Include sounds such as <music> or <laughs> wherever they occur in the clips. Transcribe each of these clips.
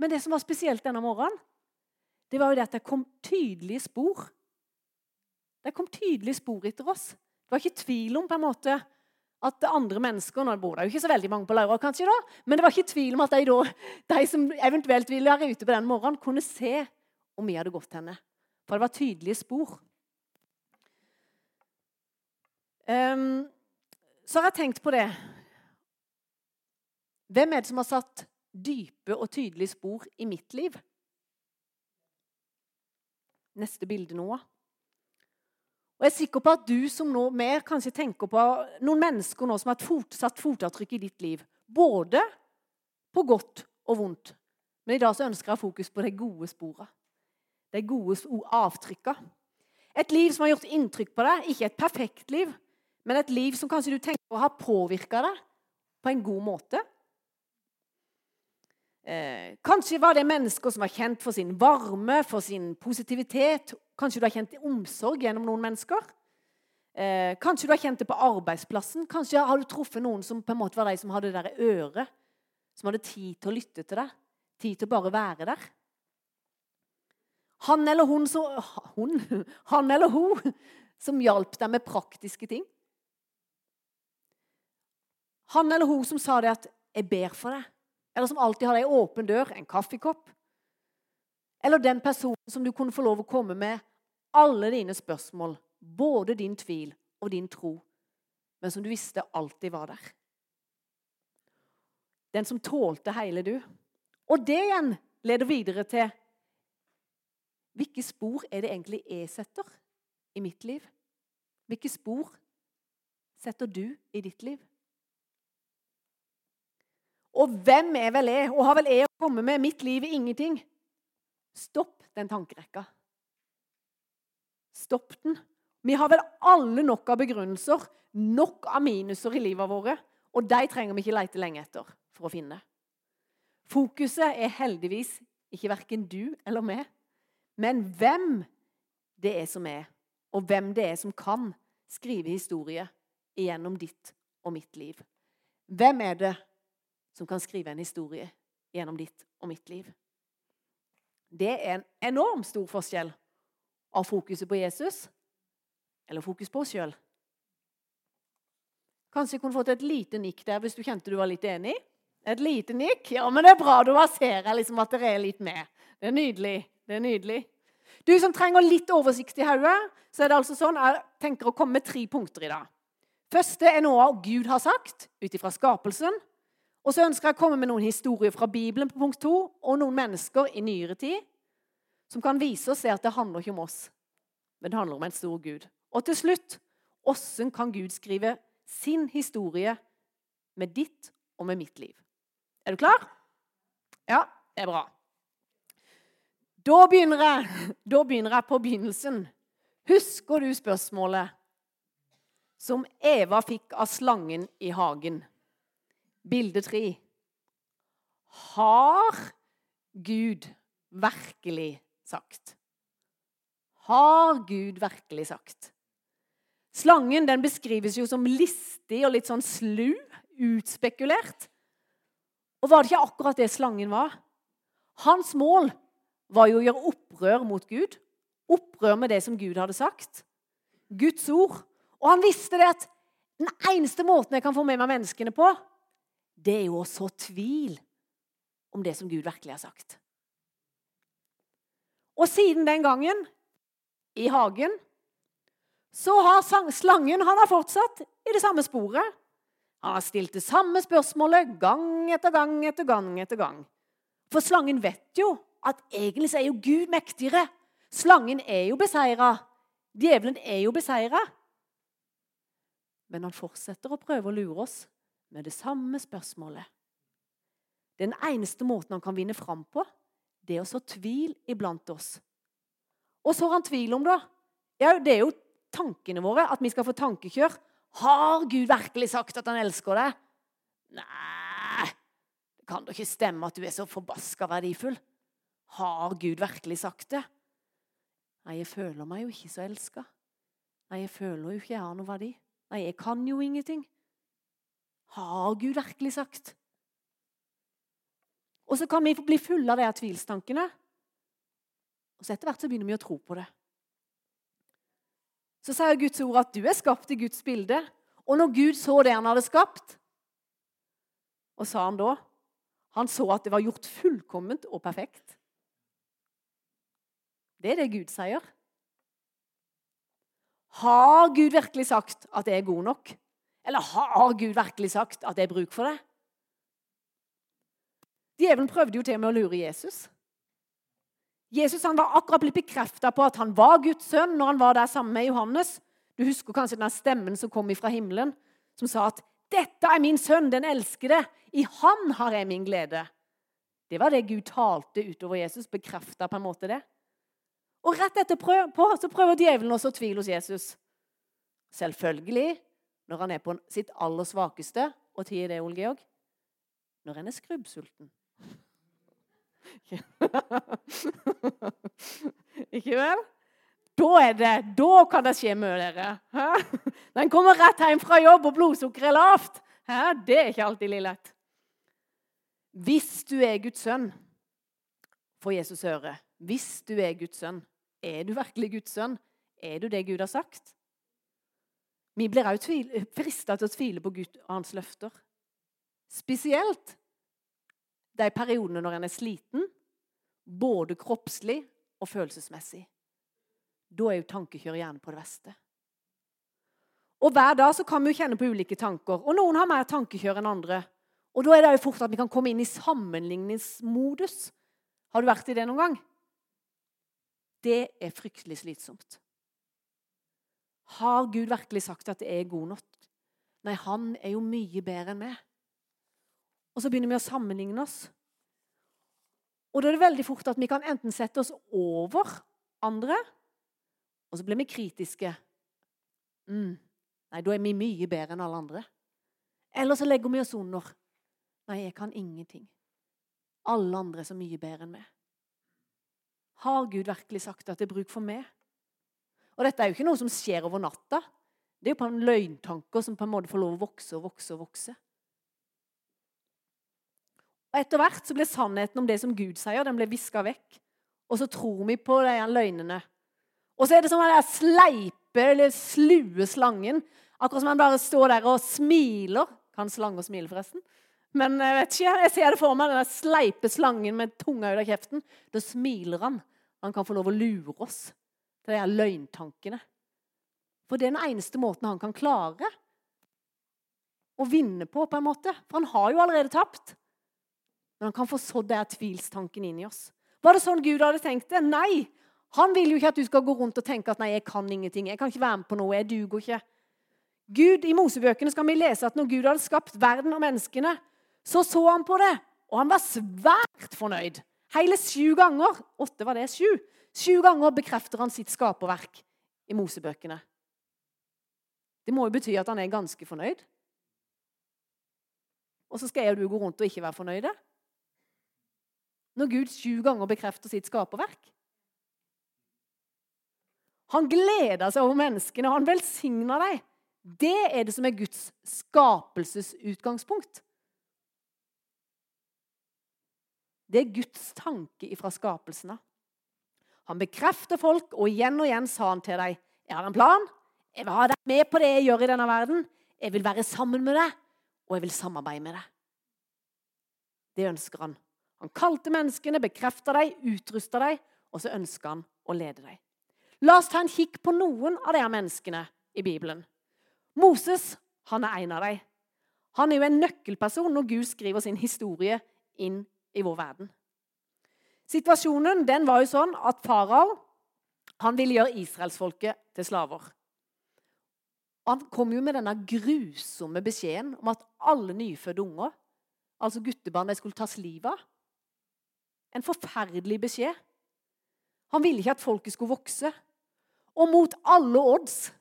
Men det som var spesielt denne morgenen, det var jo det at det kom tydelige spor. Det kom tydelige spor etter oss. Det var ikke tvil om på en måte at det andre mennesker Nå bor det jo ikke så veldig mange på Laura, kanskje, da, men det var ikke tvil om at de, da, de som eventuelt ville være ute på den morgenen, kunne se om vi hadde gått henne. For det var tydelige spor. Um, så har jeg tenkt på det. Hvem er det som har satt dype og tydelige spor i mitt liv? Neste bilde nå. Og Jeg er sikker på at du som nå mer kanskje tenker på noen mennesker nå som har fot, satt fotavtrykk i ditt liv. Både på godt og vondt. Men i dag så ønsker jeg fokus på de gode sporene. De gode avtrykkene. Et liv som har gjort inntrykk på deg. Ikke et perfekt liv, men et liv som kanskje du tenker har påvirka deg på en god måte. Eh, kanskje var det mennesker som var kjent for sin varme, for sin positivitet. Kanskje du har kjent omsorg gjennom noen mennesker. Eh, kanskje du har kjent det på arbeidsplassen. Kanskje har du truffet noen som på en måte var de som hadde det der øret. Som hadde tid til å lytte til deg. Tid til å bare være der. Han eller hun som, hun, <laughs> han eller hun som hjalp deg med praktiske ting. Han eller hun som sa det at 'jeg ber for deg', eller som alltid hadde ei åpen dør, en kaffekopp. Eller den personen som du kunne få lov å komme med alle dine spørsmål, både din tvil og din tro, men som du visste alltid var der. Den som tålte hele du. Og det igjen leder videre til hvilke spor er det egentlig jeg setter i mitt liv? Hvilke spor setter du i ditt liv? Og hvem er vel jeg? Og har vel jeg å komme med? Mitt liv er ingenting. Stopp den tankerekka. Stopp den. Vi har vel alle nok av begrunnelser, nok av minuser i livet våre, og de trenger vi ikke lete lenge etter for å finne. Fokuset er heldigvis ikke verken du eller meg, men hvem det er som er, og hvem det er som kan skrive historie gjennom ditt og mitt liv. Hvem er det som kan skrive en historie gjennom ditt og mitt liv. Det er en enorm stor forskjell av fokuset på Jesus eller fokus på oss sjøl. Kanskje jeg kunne fått et lite nikk der hvis du kjente du var litt enig. Et lite nikk? Ja, men det er bra. Da ser liksom at dere er litt med. Det er nydelig. Det er nydelig. Du som trenger litt oversikt i hodet, så er det altså sånn jeg tenker å komme med tre punkter i dag. Første er noe Gud har sagt ut ifra skapelsen. Og så ønsker jeg å komme med noen historier fra Bibelen på punkt to, og noen mennesker i nyere tid som kan vise oss at det handler ikke om oss, men det handler om en stor Gud. Og til slutt hvordan kan Gud skrive sin historie med ditt og med mitt liv? Er du klar? Ja, det er bra. Da begynner jeg, da begynner jeg på begynnelsen. Husker du spørsmålet som Eva fikk av slangen i hagen? Bilde tre. Har Gud virkelig sagt? Har Gud virkelig sagt? Slangen den beskrives jo som listig og litt sånn slu, utspekulert. Og var det ikke akkurat det slangen var? Hans mål var jo å gjøre opprør mot Gud. Opprør med det som Gud hadde sagt. Guds ord. Og han visste det at den eneste måten jeg kan få med meg menneskene på, det er jo å så tvil om det som Gud virkelig har sagt. Og siden den gangen, i hagen, så har slangen han har fortsatt i det samme sporet. Han har stilt det samme spørsmålet gang etter gang etter gang. etter gang. For slangen vet jo at egentlig er jo Gud mektigere. Slangen er jo beseira. Djevelen er jo beseira. Men han fortsetter å prøve å lure oss med det samme spørsmålet. Den eneste måten han kan vinne fram på, det er å så tvil iblant oss. Og har han tvil om det. Ja, det er jo tankene våre, at vi skal få tankekjør. Har Gud virkelig sagt at han elsker deg? Nei, det kan da ikke stemme at du er så forbaska verdifull. Har Gud virkelig sagt det? Nei, jeg føler meg jo ikke så elska. Nei, jeg føler jo ikke jeg har noe verdi. Nei, jeg kan jo ingenting. Har Gud virkelig sagt? Og så kan vi bli fulle av de tvilstankene. Og så etter hvert så begynner vi å tro på det. Så sier Guds ord at du er skapt i Guds bilde. Og når Gud så det han hadde skapt, hva sa han da? Han så at det var gjort fullkomment og perfekt. Det er det Gud sier. Har Gud virkelig sagt at jeg er god nok? Eller har Gud virkelig sagt at det er bruk for det? Djevelen prøvde jo til og med å lure Jesus. Jesus han var akkurat blitt bekrefta på at han var Guds sønn når han var der sammen med Johannes. Du husker kanskje den stemmen som kom fra himmelen, som sa at 'Dette er min sønn, den elskede. I han har jeg min glede.' Det var det Gud talte utover Jesus, bekrefta på en måte det. Og rett etterpå så prøver djevelen også å tvile hos Jesus. Selvfølgelig når han er på sitt aller svakeste. Og tid er det, Ole Georg? Når en er skrubbsulten. <laughs> Ikke vel? Da er det, da kan det skje mye, dere. Hæ? Den kommer rett hjem fra jobb, og blodsukkeret er lavt. Det er ikke alltid like lett. Hvis du er Guds sønn, får Jesus høre. Hvis du er Guds sønn, er du virkelig Guds sønn? Er du det Gud har sagt? Vi blir òg frista til å tvile på Gud og hans løfter. Spesielt de periodene når en er sliten, både kroppslig og følelsesmessig. Da er jo tankekjør gjerne på det verste. Og Hver dag så kan vi jo kjenne på ulike tanker, og noen har mer tankekjør enn andre. Og Da er det jo fort at vi kan komme inn i sammenligningsmodus. Har du vært i det noen gang? Det er fryktelig slitsomt. Har Gud virkelig sagt at det er god nok? Nei, han er jo mye bedre enn meg. Og så begynner vi å sammenligne oss. Og da er det veldig fort at vi kan enten sette oss over andre, og så blir vi kritiske. Mm. Nei, da er vi mye bedre enn alle andre. Eller så legger vi oss under. Nei, jeg kan ingenting. Alle andre er så mye bedre enn meg. Har Gud virkelig sagt at det er bruk for meg? Og dette er jo ikke noe som skjer over natta. Det er jo på en løgntanker som på en måte får lov å vokse og vokse og vokse. Og Etter hvert så blir sannheten om det som Gud sier, den blir viska vekk. Og så tror vi på de løgnene. Og så er det som den sleipe eller slue slangen. Akkurat som han bare står der og smiler. Kan slanger smile, forresten? Men jeg vet ikke, jeg ser det for meg, den sleipe slangen med tunga ut av kjeften. Da smiler han. Han kan få lov å lure oss til de her løgntankene. For det er den eneste måten han kan klare å vinne på, på en måte. For han har jo allerede tapt. Men han kan få sådd den tvilstanken inn i oss. Var det sånn Gud hadde tenkt det? Nei! Han vil jo ikke at du skal gå rundt og tenke at 'nei, jeg kan ingenting'. 'Jeg kan ikke være med på noe. Jeg duger ikke'. Gud, I Mosebøkene skal vi lese at når Gud hadde skapt verden og menneskene, så så han på det, og han var svært fornøyd. Hele sju ganger. Åtte var det. Sju. Sju ganger bekrefter han sitt skaperverk i Mosebøkene. Det må jo bety at han er ganske fornøyd. Og så skal jeg og du gå rundt og ikke være fornøyde? Når Gud sju ganger bekrefter sitt skaperverk? Han gleder seg over menneskene, han velsigner dem. Det er det som er Guds skapelsesutgangspunkt. Det er Guds tanke ifra skapelsen av. Han bekrefter folk, og igjen og igjen sa han til dem jeg har en plan. Jeg vil ha deg med på det jeg gjør i denne verden. Jeg vil være sammen med deg, og jeg vil samarbeide med deg. Det ønsker han. Han kalte menneskene, bekrefta dem, utrusta dem, og så ønsker han å lede dem. La oss ta en kikk på noen av de menneskene i Bibelen. Moses han er en av dem. Han er jo en nøkkelperson når Gud skriver sin historie inn i vår verden. Situasjonen den var jo sånn at farao ville gjøre israelsfolket til slaver. Han kom jo med denne grusomme beskjeden om at alle nyfødte unger, altså guttebarn, skulle tas livet av. En forferdelig beskjed. Han ville ikke at folket skulle vokse. Og mot alle odds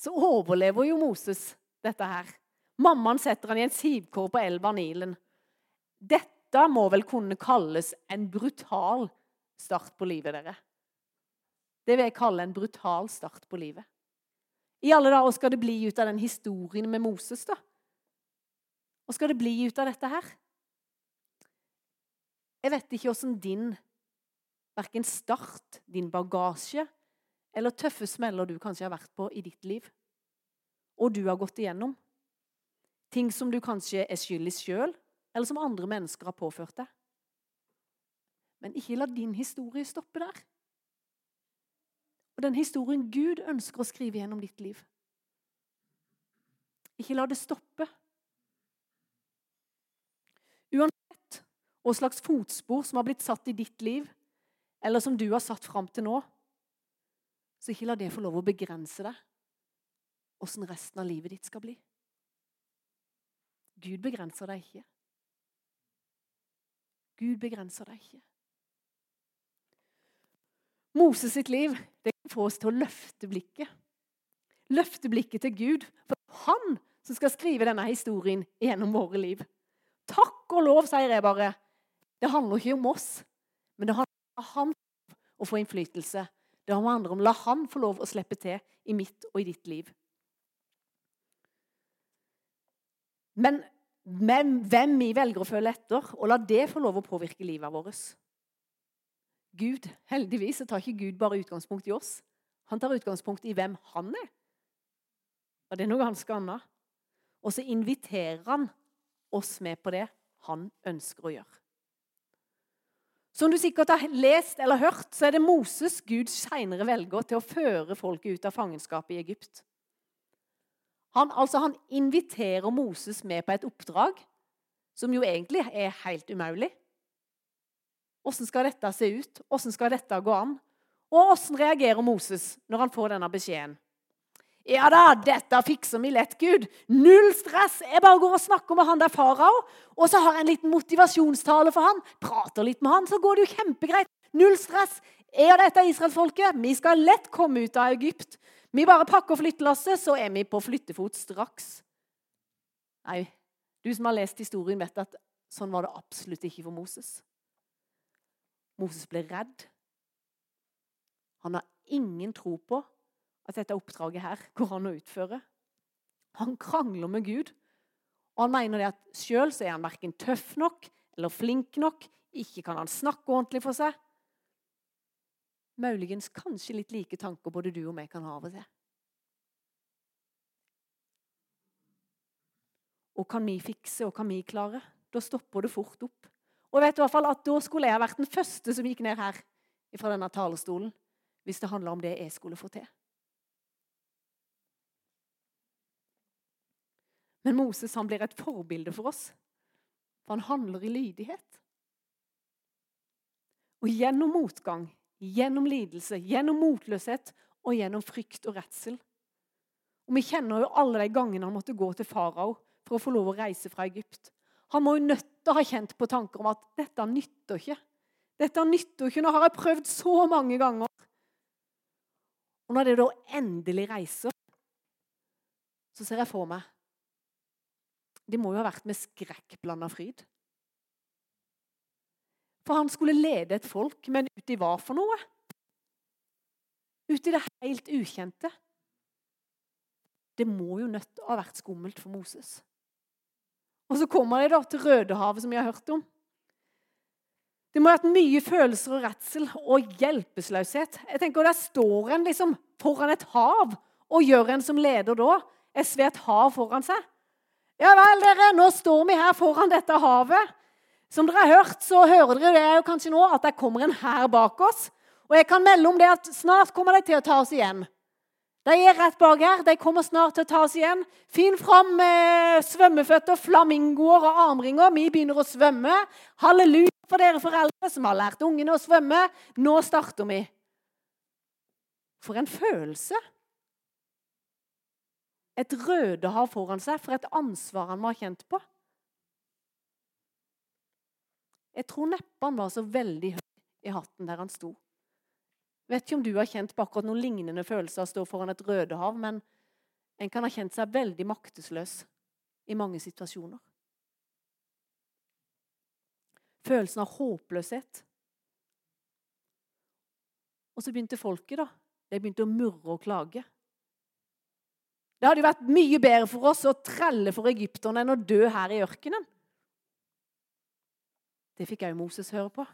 så overlever jo Moses dette her. Mammaen setter han i en sivkår på elva Nilen. Dette dette må vel kunne kalles en brutal start på livet, dere. Det vil jeg kalle en brutal start på livet. I alle dager, skal det bli ut av den historien med Moses, da? Hva skal det bli ut av dette her? Jeg vet ikke åssen din verken start, din bagasje eller tøffe smeller du kanskje har vært på i ditt liv, og du har gått igjennom. Ting som du kanskje er skyld i sjøl, eller som andre mennesker har påført deg. Men ikke la din historie stoppe der. Og den historien Gud ønsker å skrive gjennom ditt liv. Ikke la det stoppe. Uansett hva slags fotspor som har blitt satt i ditt liv, eller som du har satt fram til nå, så ikke la det få lov å begrense deg åssen resten av livet ditt skal bli. Gud begrenser deg ikke. Gud begrenser deg ikke. Moses sitt liv det kan få oss til å løfte blikket. Løfte blikket til Gud. For han som skal skrive denne historien gjennom våre liv. Takk og lov, sier jeg bare. Det handler ikke om oss, men det handler om han å få innflytelse. Det handler om la han få lov å slippe til i mitt og i ditt liv. Men hvem vi velger å følge etter, og la det få lov å påvirke livet vårt. Gud, Heldigvis så tar ikke Gud bare utgangspunkt i oss. Han tar utgangspunkt i hvem han er. Og det er noe ganske annet. Og så inviterer han oss med på det han ønsker å gjøre. Som du sikkert har lest eller hørt, så er det Moses Gud senere velger til å føre folket ut av fangenskapet i Egypt. Han, altså, han inviterer Moses med på et oppdrag som jo egentlig er helt umulig. Åssen skal dette se ut? Åssen skal dette gå an? Og åssen reagerer Moses når han får denne beskjeden? Ja da, dette fikser vi lett, Gud. Null stress. Jeg bare går og snakker med han der farao, og så har jeg en liten motivasjonstale for han. Prater litt med han, så går det jo kjempegreit. Null stress. Jeg og dette israelsfolket, vi skal lett komme ut av Egypt. Vi bare pakker flyttelasset, så er vi på flyttefot straks. Nei, du som har lest historien, vet at sånn var det absolutt ikke for Moses. Moses ble redd. Han har ingen tro på at dette oppdraget her går an å utføre. Han krangler med Gud, og han mener det at sjøl er han verken tøff nok eller flink nok. Ikke kan han snakke ordentlig for seg. Muligens kanskje litt like tanker både du og meg kan ha av og til. Og kan vi fikse, og kan vi klare? Da stopper det fort opp. Og vet i hvert fall at Da skulle jeg vært den første som gikk ned her fra denne talerstolen hvis det handla om det jeg skulle få til. Men Moses han blir et forbilde for oss, for han handler i lydighet. Og gjennom motgang, gjennom lidelse, gjennom motløshet og gjennom frykt og redsel. Og Vi kjenner jo alle de gangene han måtte gå til farao for å få lov å reise fra Egypt. Han må jo nødt til å ha kjent på tanker om at dette nytter ikke. Dette nytter ikke. Nå har jeg prøvd så mange ganger. Og når det da endelig reiser, så ser jeg for meg Det må jo ha vært med skrekkblanda fryd. For han skulle lede et folk, men uti hva for noe? Uti det helt ukjente. Det må jo nødt til å ha vært skummelt for Moses. Og så kommer de da til Rødehavet, som vi har hørt om. Det må ha vært mye følelser og redsel og hjelpeløshet. Jeg tenker, Der står en liksom foran et hav og gjør en som leder da et svært hav foran seg. Ja vel, dere, nå står vi her foran dette havet. Som dere har hørt, så hører dere det jo kanskje nå at det kommer en hær bak oss. Og jeg kan melde om det at snart kommer de til å ta oss igjen. De er rett bak her. De kommer snart til å ta oss igjen. Finn fram eh, svømmeføtter, flamingoer og armringer. Vi begynner å svømme. Halleluja for dere foreldre som har lært ungene å svømme. Nå starter vi. For en følelse! Et røde hav foran seg. For et ansvar han må ha kjent på. Jeg tror neppe han var så veldig høy i hatten der han sto. Vet ikke om du har kjent på akkurat noen lignende følelser av å stå foran et rødehav, men en kan ha kjent seg veldig maktesløs i mange situasjoner. Følelsen av håpløshet. Og så begynte folket, da. De begynte å murre og klage. Det hadde jo vært mye bedre for oss å trelle for egypterne enn å dø her i ørkenen. Det fikk òg Moses høre på.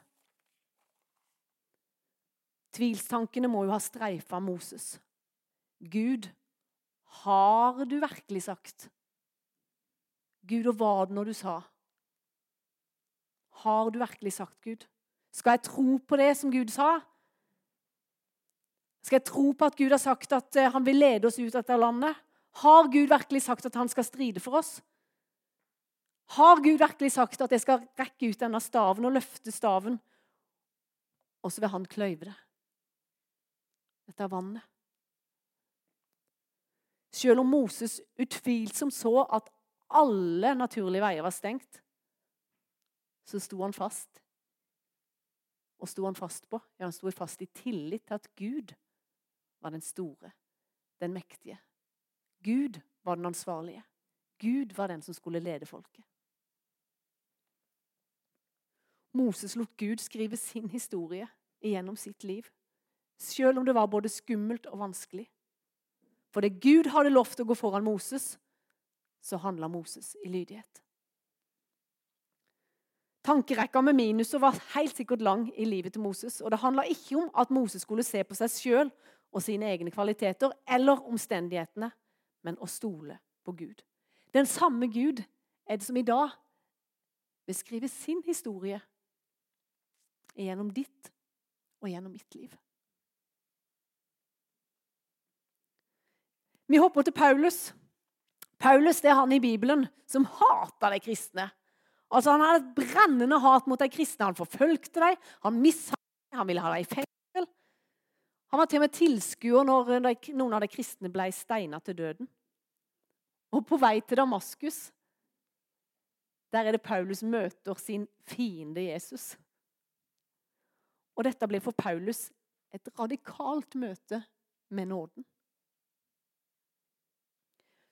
Tvilstankene må jo ha streifa Moses. Gud, har du virkelig sagt? Gud, og var det når du sa? Har du virkelig sagt, Gud? Skal jeg tro på det som Gud sa? Skal jeg tro på at Gud har sagt at eh, han vil lede oss ut dette landet? Har Gud virkelig sagt at han skal stride for oss? Har Gud virkelig sagt at jeg skal rekke ut denne staven og løfte staven, og så vil han kløyve det? Dette er vannet. Selv om Moses utvilsomt så at alle naturlige veier var stengt, så sto han fast. Og sto han fast på? Ja, han sto fast i tillit til at Gud var den store, den mektige. Gud var den ansvarlige. Gud var den som skulle lede folket. Moses lot Gud skrive sin historie gjennom sitt liv, selv om det var både skummelt og vanskelig. For det Gud hadde lovt å gå foran Moses, så handla Moses i lydighet. Tankerekka med minuser var helt sikkert lang i livet til Moses. Og det handla ikke om at Moses skulle se på seg sjøl og sine egne kvaliteter eller omstendighetene, men å stole på Gud. Den samme Gud er det som i dag beskriver sin historie gjennom ditt og gjennom mitt liv. Vi hopper til Paulus. Paulus det er han i Bibelen som hater de kristne. Altså Han hadde et brennende hat mot de kristne. Han forfølgte dem, han mishandlet han ville ha dem i fengsel. Han var til og med tilskuer når de, noen av de kristne ble steina til døden. Og på vei til Damaskus der er det Paulus møter sin fiende Jesus. Og dette ble for Paulus et radikalt møte med nåden.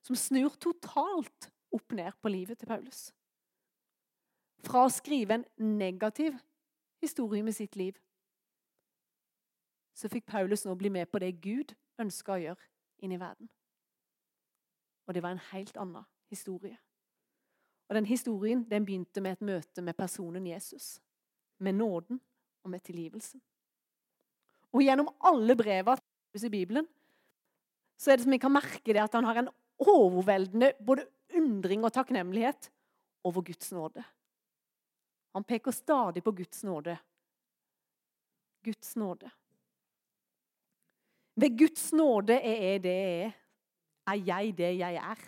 Som snur totalt opp ned på livet til Paulus. Fra å skrive en negativ historie med sitt liv, så fikk Paulus nå bli med på det Gud ønska å gjøre inn i verden. Og det var en helt annen historie. Og den Historien den begynte med et møte med personen Jesus. Med nåden og med tilgivelsen. Og gjennom alle brevene i Bibelen så er det som vi kan merke det at han har en overveldende både undring og takknemlighet over Guds nåde. Han peker stadig på Guds nåde. Guds nåde. Ved Guds nåde er jeg det jeg er. Er jeg det jeg er,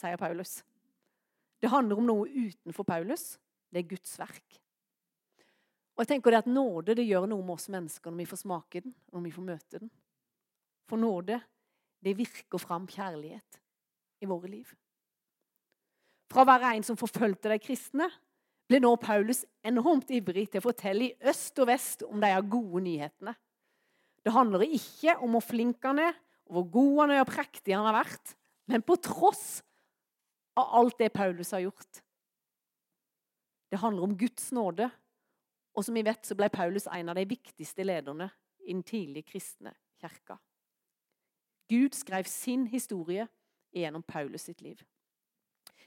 sier Paulus. Det handler om noe utenfor Paulus. Det er Guds verk. Og jeg tenker det at Nåde det gjør noe med oss mennesker når vi får smake den, når vi får møte den. For nåde det virker fram kjærlighet i våre liv. Fra å være en som forfølgte de kristne, ble nå Paulus enormt ivrig til å fortelle i øst og vest om de gode nyhetene. Det handler ikke om hvor flink han er, og hvor god han er og prektig han har vært, men på tross av alt det Paulus har gjort. Det handler om Guds nåde. Og som vi vet, så ble Paulus en av de viktigste lederne i den tidlige kristne kirka. Gud skrev sin historie gjennom Paulus sitt liv.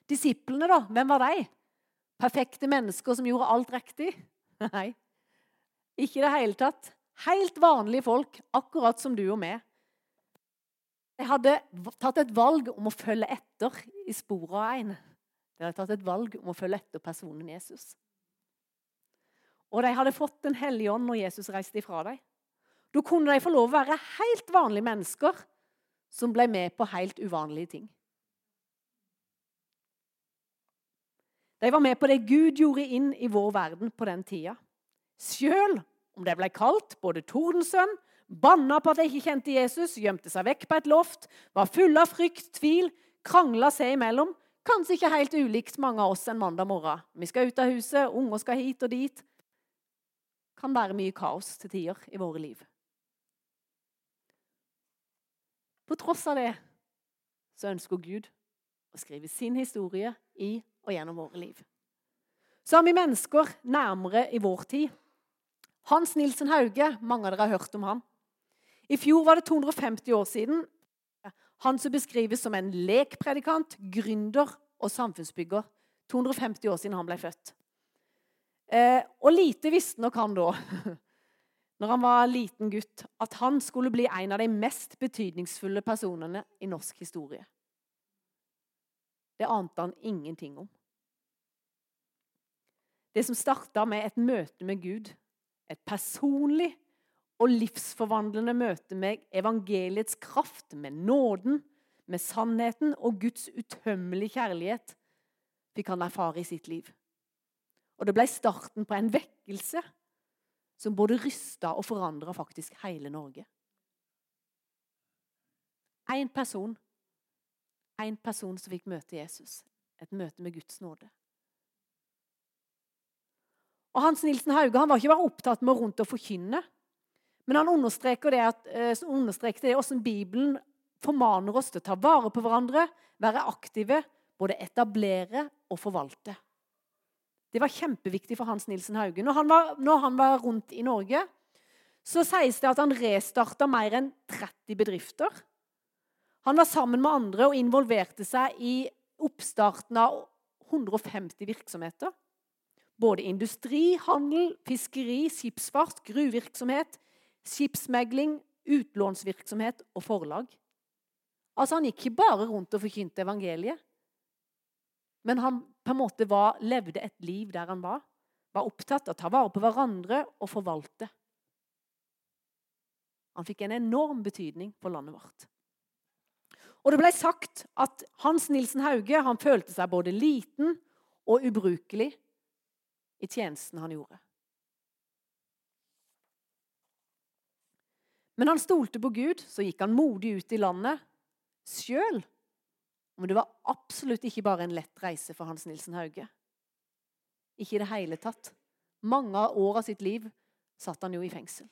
Disiplene, da? Hvem var de? Perfekte mennesker som gjorde alt riktig? <laughs> Nei, ikke i det hele tatt. Helt vanlige folk, akkurat som du og meg. De hadde tatt et valg om å følge etter i sporet av en. De hadde tatt et valg om å følge etter personen Jesus. Og de hadde fått Den hellige ånd når Jesus reiste ifra dem. Da kunne de få lov å være helt vanlige mennesker som ble med på helt uvanlige ting. De var med på det Gud gjorde inn i vår verden på den tida. Sjøl om det ble kalt både tordensønn, banna på at de ikke kjente Jesus, gjemte seg vekk på et loft, var fulle av frykt, tvil, krangla seg imellom. Kanskje ikke helt ulikt mange av oss en mandag morgen. Vi skal ut av huset, unger skal hit og dit. Kan være mye kaos til tider i våre liv. På tross av det så ønsker Gud å skrive sin historie i og gjennom våre liv. Så har vi mennesker nærmere i vår tid. Hans Nilsen Hauge, mange av dere har hørt om han. I fjor var det 250 år siden. Han som beskrives som en lekpredikant, gründer og samfunnsbygger. 250 år siden han ble født. Eh, og lite visste nok han da, <laughs> når han var liten gutt, at han skulle bli en av de mest betydningsfulle personene i norsk historie. Det ante han ingenting om. Det som starta med et møte med Gud, et personlig og livsforvandlende møte med evangeliets kraft, med nåden, med sannheten og Guds utømmelige kjærlighet, fikk han erfare i sitt liv. Og det ble starten på en vekkelse som både rysta og forandra faktisk hele Norge. Én person. Én person som fikk møte Jesus. Et møte med Guds nåde. Og Hans Nilsen Hauge han var ikke bare opptatt med rundt å forkynne. Men han understreker det, at, eh, understreker det hvordan Bibelen formaner oss til å ta vare på hverandre, være aktive, både etablere og forvalte. Det var kjempeviktig for Hans Nilsen Hauge. Når han var, når han var rundt i Norge, så sies det at han restarta mer enn 30 bedrifter. Han var sammen med andre og involverte seg i oppstarten av 150 virksomheter. Både industri, handel, fiskeri, skipsfart, gruvevirksomhet, skipsmegling, utlånsvirksomhet og forlag. Altså Han gikk ikke bare rundt og forkynte evangeliet. Men han på en måte var, levde et liv der han var. Var opptatt av å ta vare på hverandre og forvalte. Han fikk en enorm betydning for landet vårt. Og Det ble sagt at Hans Nilsen Hauge han følte seg både liten og ubrukelig i tjenesten han gjorde. Men han stolte på Gud, så gikk han modig ut i landet sjøl men det var absolutt ikke bare en lett reise for Hans Nilsen Hauge. Ikke i det hele tatt. Mange av år av sitt liv satt han jo i fengsel.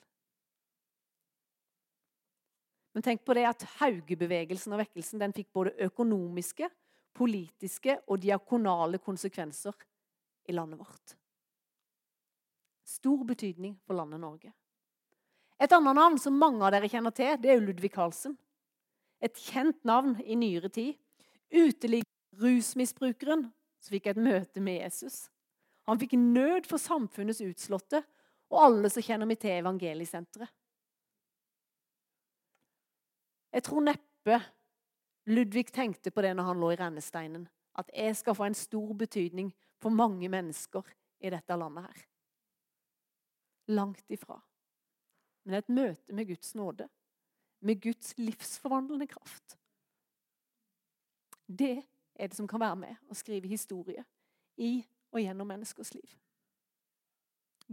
Men tenk på det at Haugebevegelsen og vekkelsen den fikk både økonomiske, politiske og diakonale konsekvenser i landet vårt. Stor betydning for landet Norge. Et annet navn som mange av dere kjenner til, det er Ludvig Carlsen. Et kjent navn i nyere tid uteliggerrusmisbrukeren, som fikk et møte med Jesus. Han fikk nød for samfunnets utslåtte og alle som kjenner meg til evangeliesenteret. Jeg tror neppe Ludvig tenkte på det når han lå i rennesteinen. At jeg skal få en stor betydning for mange mennesker i dette landet her. Langt ifra. Men et møte med Guds nåde. Med Guds livsforvandlende kraft. Det er det som kan være med å skrive historie i og gjennom menneskers liv.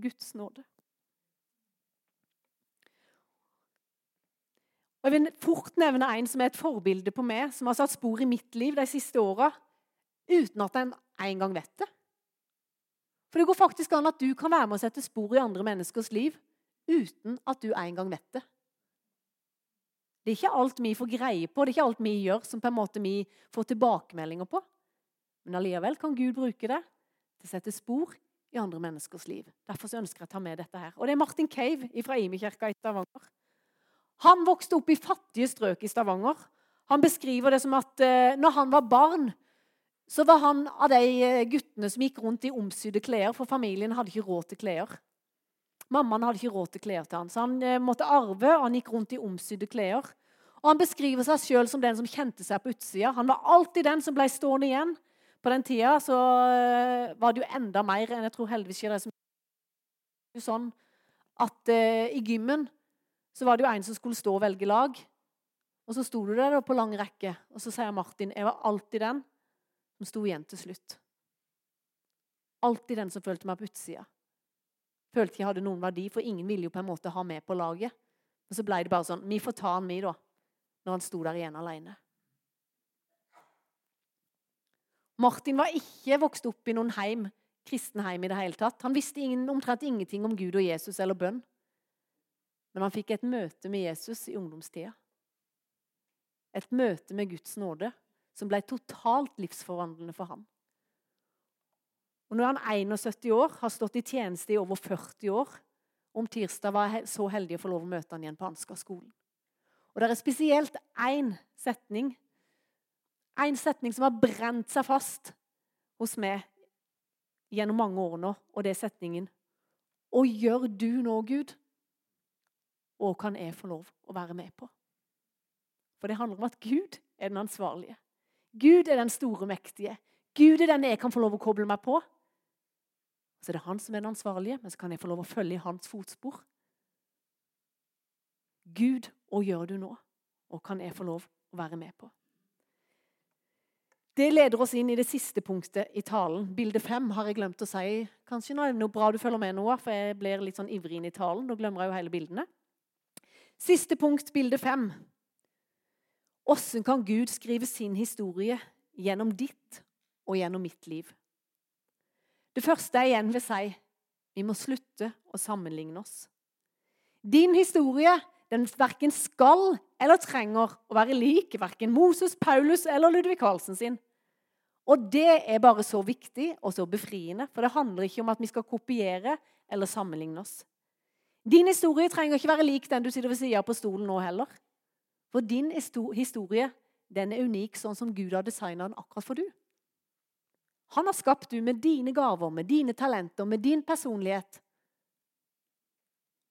Guds nåde. Og Jeg vil fort nevne en som er et forbilde på meg, som har satt spor i mitt liv de siste åra, uten at en engang vet det. For det går faktisk an at du kan være med å sette spor i andre menneskers liv uten at du engang vet det. Det er ikke alt vi får greie på, det er ikke alt vi gjør som på en måte vi får tilbakemeldinger på. Men allikevel kan Gud bruke det til å sette spor i andre menneskers liv. Derfor ønsker jeg å ta med dette her. Og det er Martin Cave fra Imekirka i Stavanger. Han vokste opp i fattige strøk i Stavanger. Han beskriver det som at eh, når han var barn, så var han av de eh, guttene som gikk rundt i omsydde klær, for familien hadde ikke råd til klær. Mammaen hadde ikke råd til klær til han, så han eh, måtte arve, og han gikk rundt i omsydde klær. Og Han beskriver seg sjøl som den som kjente seg på utsida. Han var alltid den som ble stående igjen. På den tida så uh, var det jo enda mer enn jeg tror heldigvis ikke det som sånn at eh, i gymmen så var det jo en som skulle stå og velge lag. Og så sto du der på lang rekke, og så sier Martin jeg var alltid den som sto igjen til slutt. Alltid den som følte meg på utsida følte ikke jeg hadde noen verdi, for ingen ville jo på en måte ha med på laget. Og så ble det bare sånn Vi får ta han vi, da. Når han sto der igjen alene. Martin var ikke vokst opp i noen heim, kristen heim i det hele tatt. Han visste ingen, omtrent ingenting om Gud og Jesus eller bønn. Men han fikk et møte med Jesus i ungdomstida. Et møte med Guds nåde som ble totalt livsforvandlende for ham. Og Nå er han 71 år, har stått i tjeneste i over 40 år. Om tirsdag var jeg så heldig å få lov å møte han igjen på Ansgar-skolen. Og Det er spesielt én setning en setning som har brent seg fast hos meg gjennom mange år nå, og det er setningen Og gjør du nå, Gud? Og kan jeg få lov å være med på? For det handler om at Gud er den ansvarlige. Gud er den store, mektige. Gud er den jeg kan få lov å koble meg på. Så er det han som er den ansvarlige, men så kan jeg få lov å følge i hans fotspor. Gud, hva gjør du nå? Og kan jeg få lov å være med på? Det leder oss inn i det siste punktet i talen. Bilde fem har jeg glemt å si. Kanskje nå er det noe bra du følger med, Noah, for jeg blir litt sånn ivrig inn i talen. Da glemmer jeg jo hele bildene. Siste punkt, bilde fem. Åssen kan Gud skrive sin historie gjennom ditt og gjennom mitt liv? Det første jeg igjen vil si vi må slutte å sammenligne oss. Din historie den verken skal eller trenger å være lik verken Moses, Paulus eller Ludvig Carlsen sin. Og det er bare så viktig og så befriende, for det handler ikke om at vi skal kopiere eller sammenligne oss. Din historie trenger ikke være lik den du sitter ved sida av på stolen nå heller. For din historie den er unik sånn som Gud har designa den akkurat for du. Han har skapt du med dine gaver, med dine talenter, med din personlighet.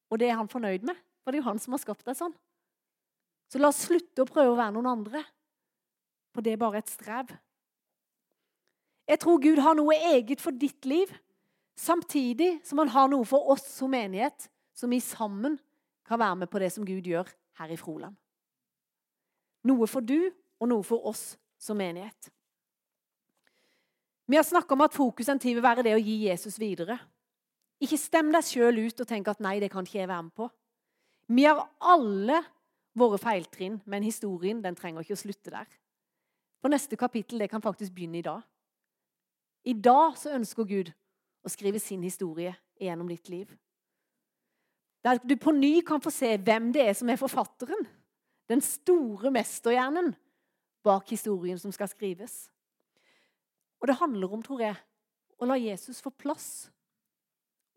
Og det er han fornøyd med, for det er jo han som har skapt deg sånn. Så la oss slutte å prøve å være noen andre, for det er bare et strev. Jeg tror Gud har noe eget for ditt liv, samtidig som han har noe for oss som menighet, som vi sammen kan være med på det som Gud gjør her i Froland. Noe for du, og noe for oss som menighet. Vi har snakka om at fokuset vil være det å gi Jesus videre. Ikke stem deg sjøl ut og tenk at 'nei, det kan ikke jeg være med på'. Vi har alle våre feiltrinn, men historien den trenger ikke å slutte der. For neste kapittel det kan faktisk begynne i dag. I dag så ønsker Gud å skrive sin historie gjennom ditt liv. Der du på ny kan få se hvem det er som er forfatteren. Den store mesterhjernen bak historien som skal skrives. Og det handler om, tror jeg, å la Jesus få plass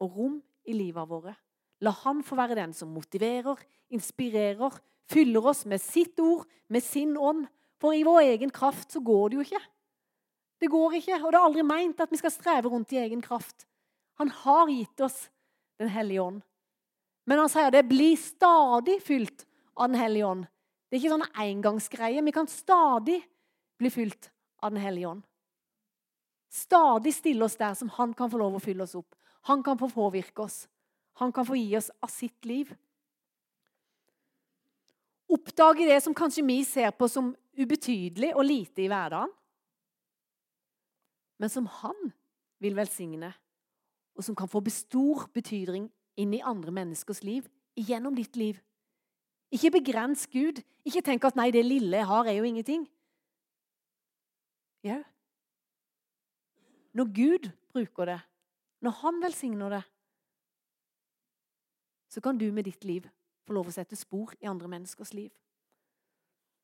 og rom i livet våre. La han få være den som motiverer, inspirerer, fyller oss med sitt ord, med sin ånd. For i vår egen kraft så går det jo ikke. Det går ikke, og det er aldri meint at vi skal streve rundt i egen kraft. Han har gitt oss Den hellige ånd. Men han sier det blir stadig fylt av Den hellige ånd. Det er ikke sånn engangsgreie. Vi kan stadig bli fylt av Den hellige ånd. Stadig stille oss der som han kan få lov å fylle oss opp. Han kan få påvirke oss. Han kan få gi oss av sitt liv. Oppdage det som kanskje vi ser på som ubetydelig og lite i hverdagen men som han vil velsigne, og som kan få stor betydning inn i andre menneskers liv gjennom ditt liv. Ikke begrens Gud. Ikke tenk at 'nei, det lille jeg har, er jo ingenting'. Jau. Når Gud bruker det, når Han velsigner det, så kan du med ditt liv få lov å sette spor i andre menneskers liv.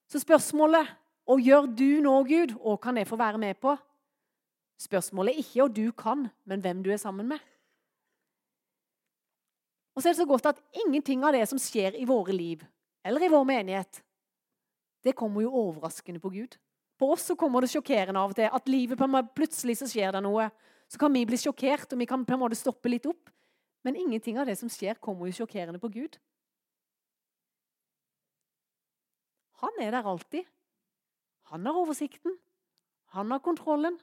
Så spørsmålet og gjør du nå, Gud, og kan jeg få være med på? Spørsmålet er ikke hva du kan, men hvem du er sammen med. Og så er det så godt at ingenting av det som skjer i våre liv, eller i vår menighet, det kommer jo overraskende på Gud. På oss så kommer det sjokkerende av og til. At livet på en plutselig så skjer det noe. Så kan vi bli sjokkert, og vi kan på en måte stoppe litt opp. Men ingenting av det som skjer, kommer jo sjokkerende på Gud. Han er der alltid. Han har oversikten. Han har kontrollen.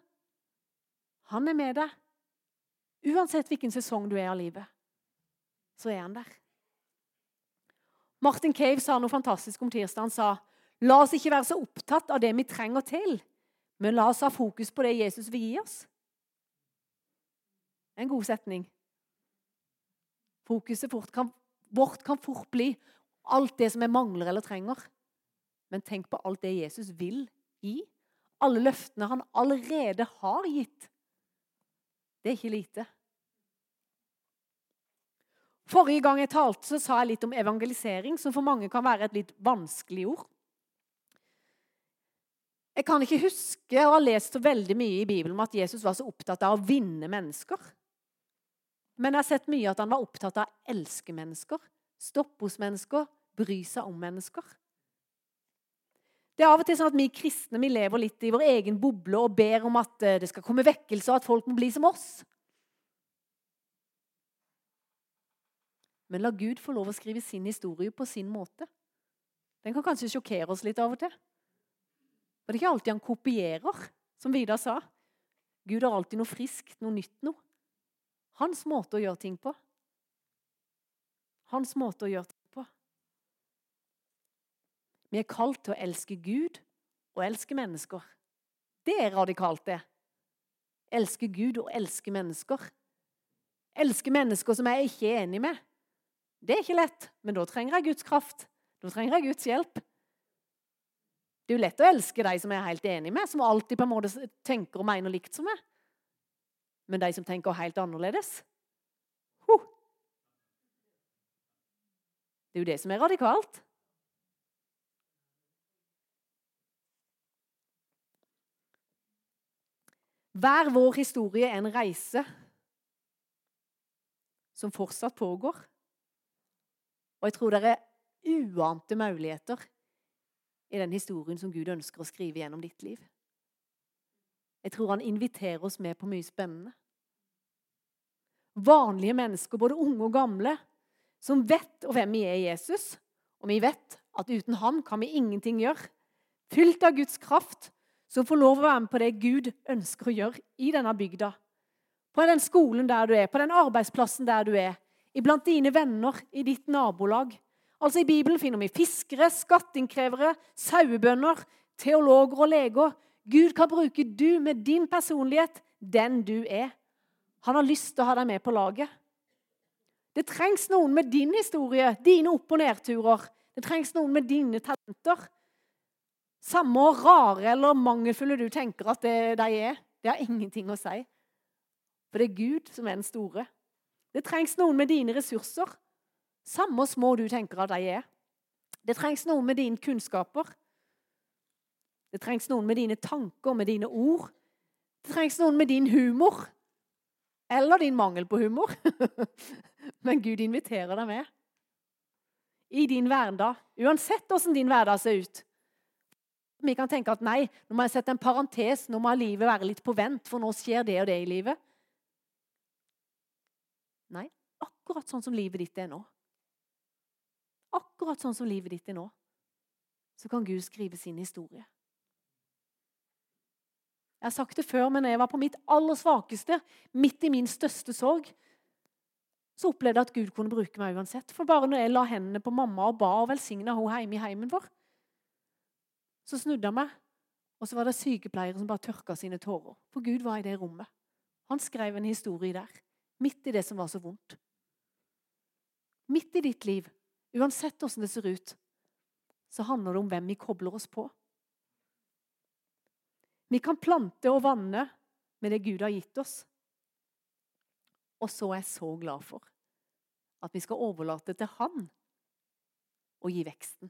Han er med deg. Uansett hvilken sesong du er av livet, så er han der. Martin Cave sa noe fantastisk om tirsdag. Han sa la oss ikke være så opptatt av det vi trenger til, men la oss ha fokus på det Jesus vil gi oss. En god setning. Fokuset fort kan, vårt kan fort bli alt det som vi mangler eller trenger. Men tenk på alt det Jesus vil gi. Alle løftene han allerede har gitt. Det er ikke lite. Forrige gang jeg talte, så sa jeg litt om evangelisering, som for mange kan være et litt vanskelig ord. Jeg kan ikke huske og har lest så veldig mye i Bibelen om at Jesus var så opptatt av å vinne mennesker. Men jeg har sett mye at han var opptatt av å elske mennesker, stoppe hos mennesker, bry seg om mennesker. Det er av og til sånn at Vi kristne vi lever litt i vår egen boble og ber om at eh, det skal komme vekkelse, og at folk må bli som oss. Men la Gud få lov å skrive sin historie på sin måte. Den kan kanskje sjokkere oss litt av og til. Og det er ikke alltid han kopierer, som Vidar sa. Gud har alltid noe friskt, noe nytt noe. Hans måte å gjøre ting på. Hans måte å gjøre ting på. Vi er kalt til å elske Gud og elske mennesker. Det er radikalt, det. Elske Gud og elske mennesker. Elske mennesker som jeg ikke er enig med. Det er ikke lett, men da trenger jeg Guds kraft. Da trenger jeg Guds hjelp. Det er jo lett å elske de som jeg er helt enig med, som alltid på en måte tenker og mener likt som meg. Men de som tenker helt annerledes huh. Det er jo det som er radikalt. Hver vår historie er en reise som fortsatt pågår. Og jeg tror det er uante muligheter i den historien som Gud ønsker å skrive gjennom ditt liv. Jeg tror han inviterer oss med på mye spennende. Vanlige mennesker, både unge og gamle, som vet hvem vi er i Jesus. Og vi vet at uten han kan vi ingenting gjøre. Fylt av Guds kraft, som får lov å være med på det Gud ønsker å gjøre i denne bygda. På den skolen der du er, på den arbeidsplassen der du er, iblant dine venner, i ditt nabolag. Altså I Bibelen finner vi fiskere, skatteinnkrevere, sauebønder, teologer og leger. Gud kan bruke du med din personlighet, den du er. Han har lyst til å ha deg med på laget. Det trengs noen med din historie, dine opp- og nedturer. Det trengs noen med dine talenter. Samme rare eller mangelfulle du tenker at det, de er, det har ingenting å si. For det er Gud som er den store. Det trengs noen med dine ressurser. Samme små du tenker at de er. Det trengs noen med dine kunnskaper. Det trengs noen med dine tanker, med dine ord. Det trengs noen med din humor. Eller din mangel på humor. <laughs> Men Gud inviterer deg med. I din hverdag. Uansett åssen din hverdag ser ut. Vi kan tenke at nei, nå må jeg sette en parentes, nå må livet være litt på vent, for nå skjer det og det i livet. Nei, akkurat sånn som livet ditt er nå akkurat sånn som livet ditt er nå, så kan Gud skrive sin historie. Jeg har sagt det før, men jeg var på mitt aller svakeste, midt i min største sorg, så opplevde jeg at Gud kunne bruke meg uansett. For bare når jeg la hendene på mamma og ba og velsigna henne hjemme i heimen vår, så snudde jeg meg, og så var det sykepleiere som bare tørka sine tårer. For Gud var i det rommet. Han skrev en historie der, midt i det som var så vondt. Midt i ditt liv Uansett åssen det ser ut, så handler det om hvem vi kobler oss på. Vi kan plante og vanne med det Gud har gitt oss. Og så er jeg så glad for at vi skal overlate til Han å gi veksten.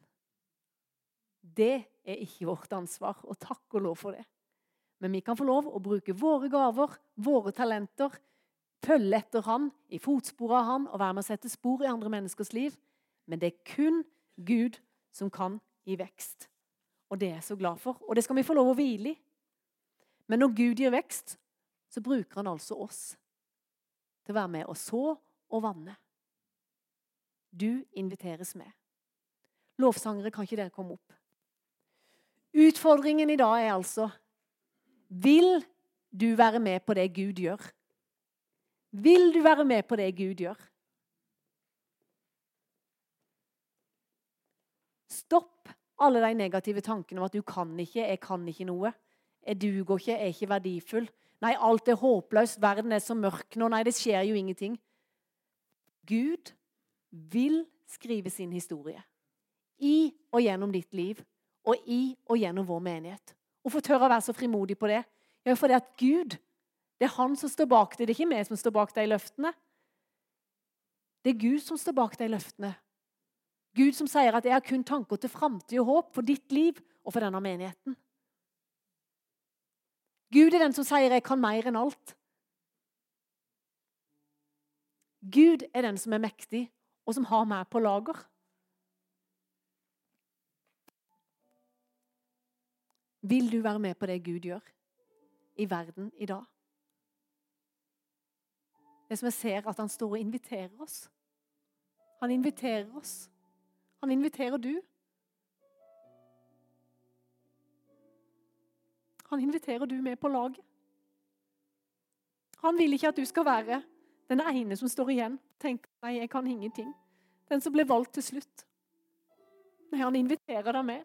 Det er ikke vårt ansvar, og takk og lov for det. Men vi kan få lov å bruke våre gaver, våre talenter, følge etter Han, i fotsporet av Han og være med å sette spor i andre menneskers liv men det er kun Gud som kan gi vekst. Og det er jeg så glad for. Og det skal vi få lov å hvile i. Men når Gud gir vekst, så bruker han altså oss til å være med og så og vanne. Du inviteres med. Lovsangere, kan ikke dere komme opp? Utfordringen i dag er altså Vil du være med på det Gud gjør? Vil du være med på det Gud gjør? Stopp alle de negative tankene om at du kan ikke, jeg kan ikke noe. Jeg duger ikke, jeg er ikke verdifull. Nei, alt er håpløst, verden er så mørk nå. Nei, det skjer jo ingenting. Gud vil skrive sin historie. I og gjennom ditt liv, og i og gjennom vår menighet. Hvorfor tør jeg være så frimodig på det? Jo, fordi at Gud, det er han som står bak det. Det er ikke vi som står bak de løftene. Det er Gud som står bak de løftene. Gud som sier at 'jeg har kun tanker til framtid og håp for ditt liv og for denne menigheten'. Gud er den som sier 'jeg kan mer enn alt'. Gud er den som er mektig, og som har meg på lager. Vil du være med på det Gud gjør i verden i dag? Det som jeg ser at han står og inviterer oss. Han inviterer oss. Han inviterer du. Han inviterer du med på laget. Han vil ikke at du skal være den ene som står igjen. Tenk, nei, jeg kan ingenting. Den som ble valgt til slutt. Nei, han inviterer deg med.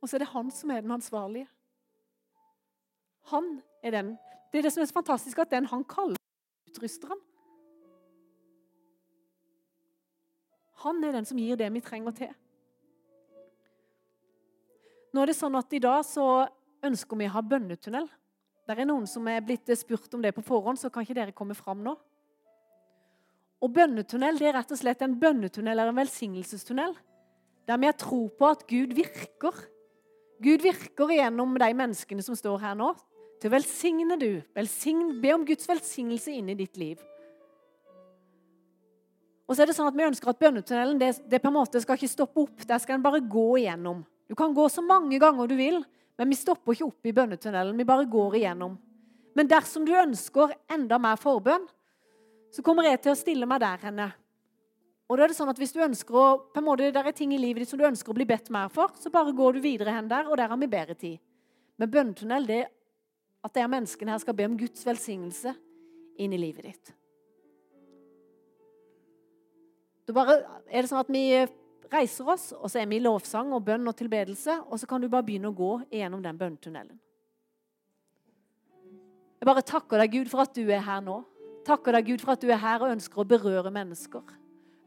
Og så er det han som er den ansvarlige. Han er den. Det er det som er så fantastisk, at den han kaller, utruster han. Han er den som gir det vi trenger til. Nå er det sånn at I dag så ønsker vi å ha bønnetunnel. Det er noen som er blitt spurt om det på forhånd, så kan ikke dere komme fram nå. Og Bønnetunnel det er rett og slett en bønnetunnel eller en velsignelsestunnel. Der vi har tro på at Gud virker. Gud virker gjennom de menneskene som står her nå. Til å velsigne du. Velsign, be om Guds velsignelse inn i ditt liv. Og så er det sånn at Vi ønsker at bønnetunnelen det, det på en måte skal ikke stoppe opp. Der skal en bare gå igjennom. Du kan gå så mange ganger du vil, men vi stopper ikke opp i bønnetunnelen. Vi bare går igjennom. Men dersom du ønsker enda mer forbønn, så kommer jeg til å stille meg der henne. Og da er det sånn at hvis du ønsker å, på en måte, Der er ting i livet ditt som du ønsker å bli bedt mer for, så bare går du videre hen der, og der har vi bedre tid. Men bønnetunnel det at de menneskene her skal be om Guds velsignelse inn i livet ditt. Da bare er det sånn at vi reiser oss, og så er vi i lovsang og bønn og tilbedelse, og så kan du bare begynne å gå gjennom den bønnetunnelen. Jeg bare takker deg, Gud, for at du er her nå. Takker deg, Gud, for at du er her og ønsker å berøre mennesker.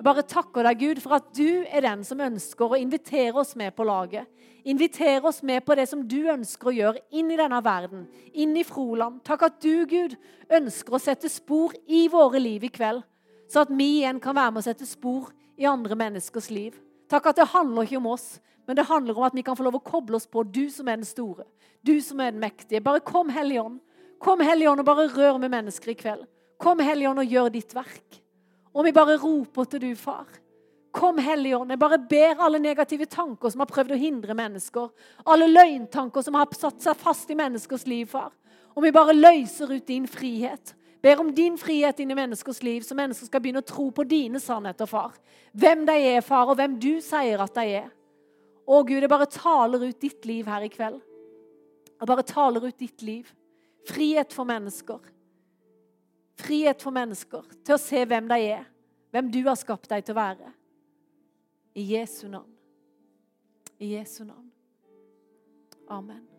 Jeg bare takker deg, Gud, for at du er den som ønsker å invitere oss med på laget. Invitere oss med på det som du ønsker å gjøre inn i denne verden, inn i Froland. Takk at du, Gud, ønsker å sette spor i våre liv i kveld så at vi igjen kan være med å sette spor i andre menneskers liv. Takk at det handler ikke om oss, men det handler om at vi kan få lov å koble oss på du som er den store, du som er den mektige. Bare kom, Hellige Ånd. Kom, Hellige Ånd, og bare rør med mennesker i kveld. Kom, Hellige Ånd, og gjør ditt verk. Og vi bare roper til du, far. Kom, Hellige Ånd. Jeg bare ber alle negative tanker som har prøvd å hindre mennesker, alle løgntanker som har satt seg fast i menneskers liv, far. Om vi bare løser ut din frihet. Ber om din frihet inn i menneskers liv, så mennesker skal begynne å tro på dine sannheter, far. Hvem de er, far, og hvem du sier at de er. Å, Gud, jeg bare taler ut ditt liv her i kveld. Jeg bare taler ut ditt liv. Frihet for mennesker. Frihet for mennesker til å se hvem de er, hvem du har skapt dem til å være. I Jesu navn. I Jesu navn. Amen.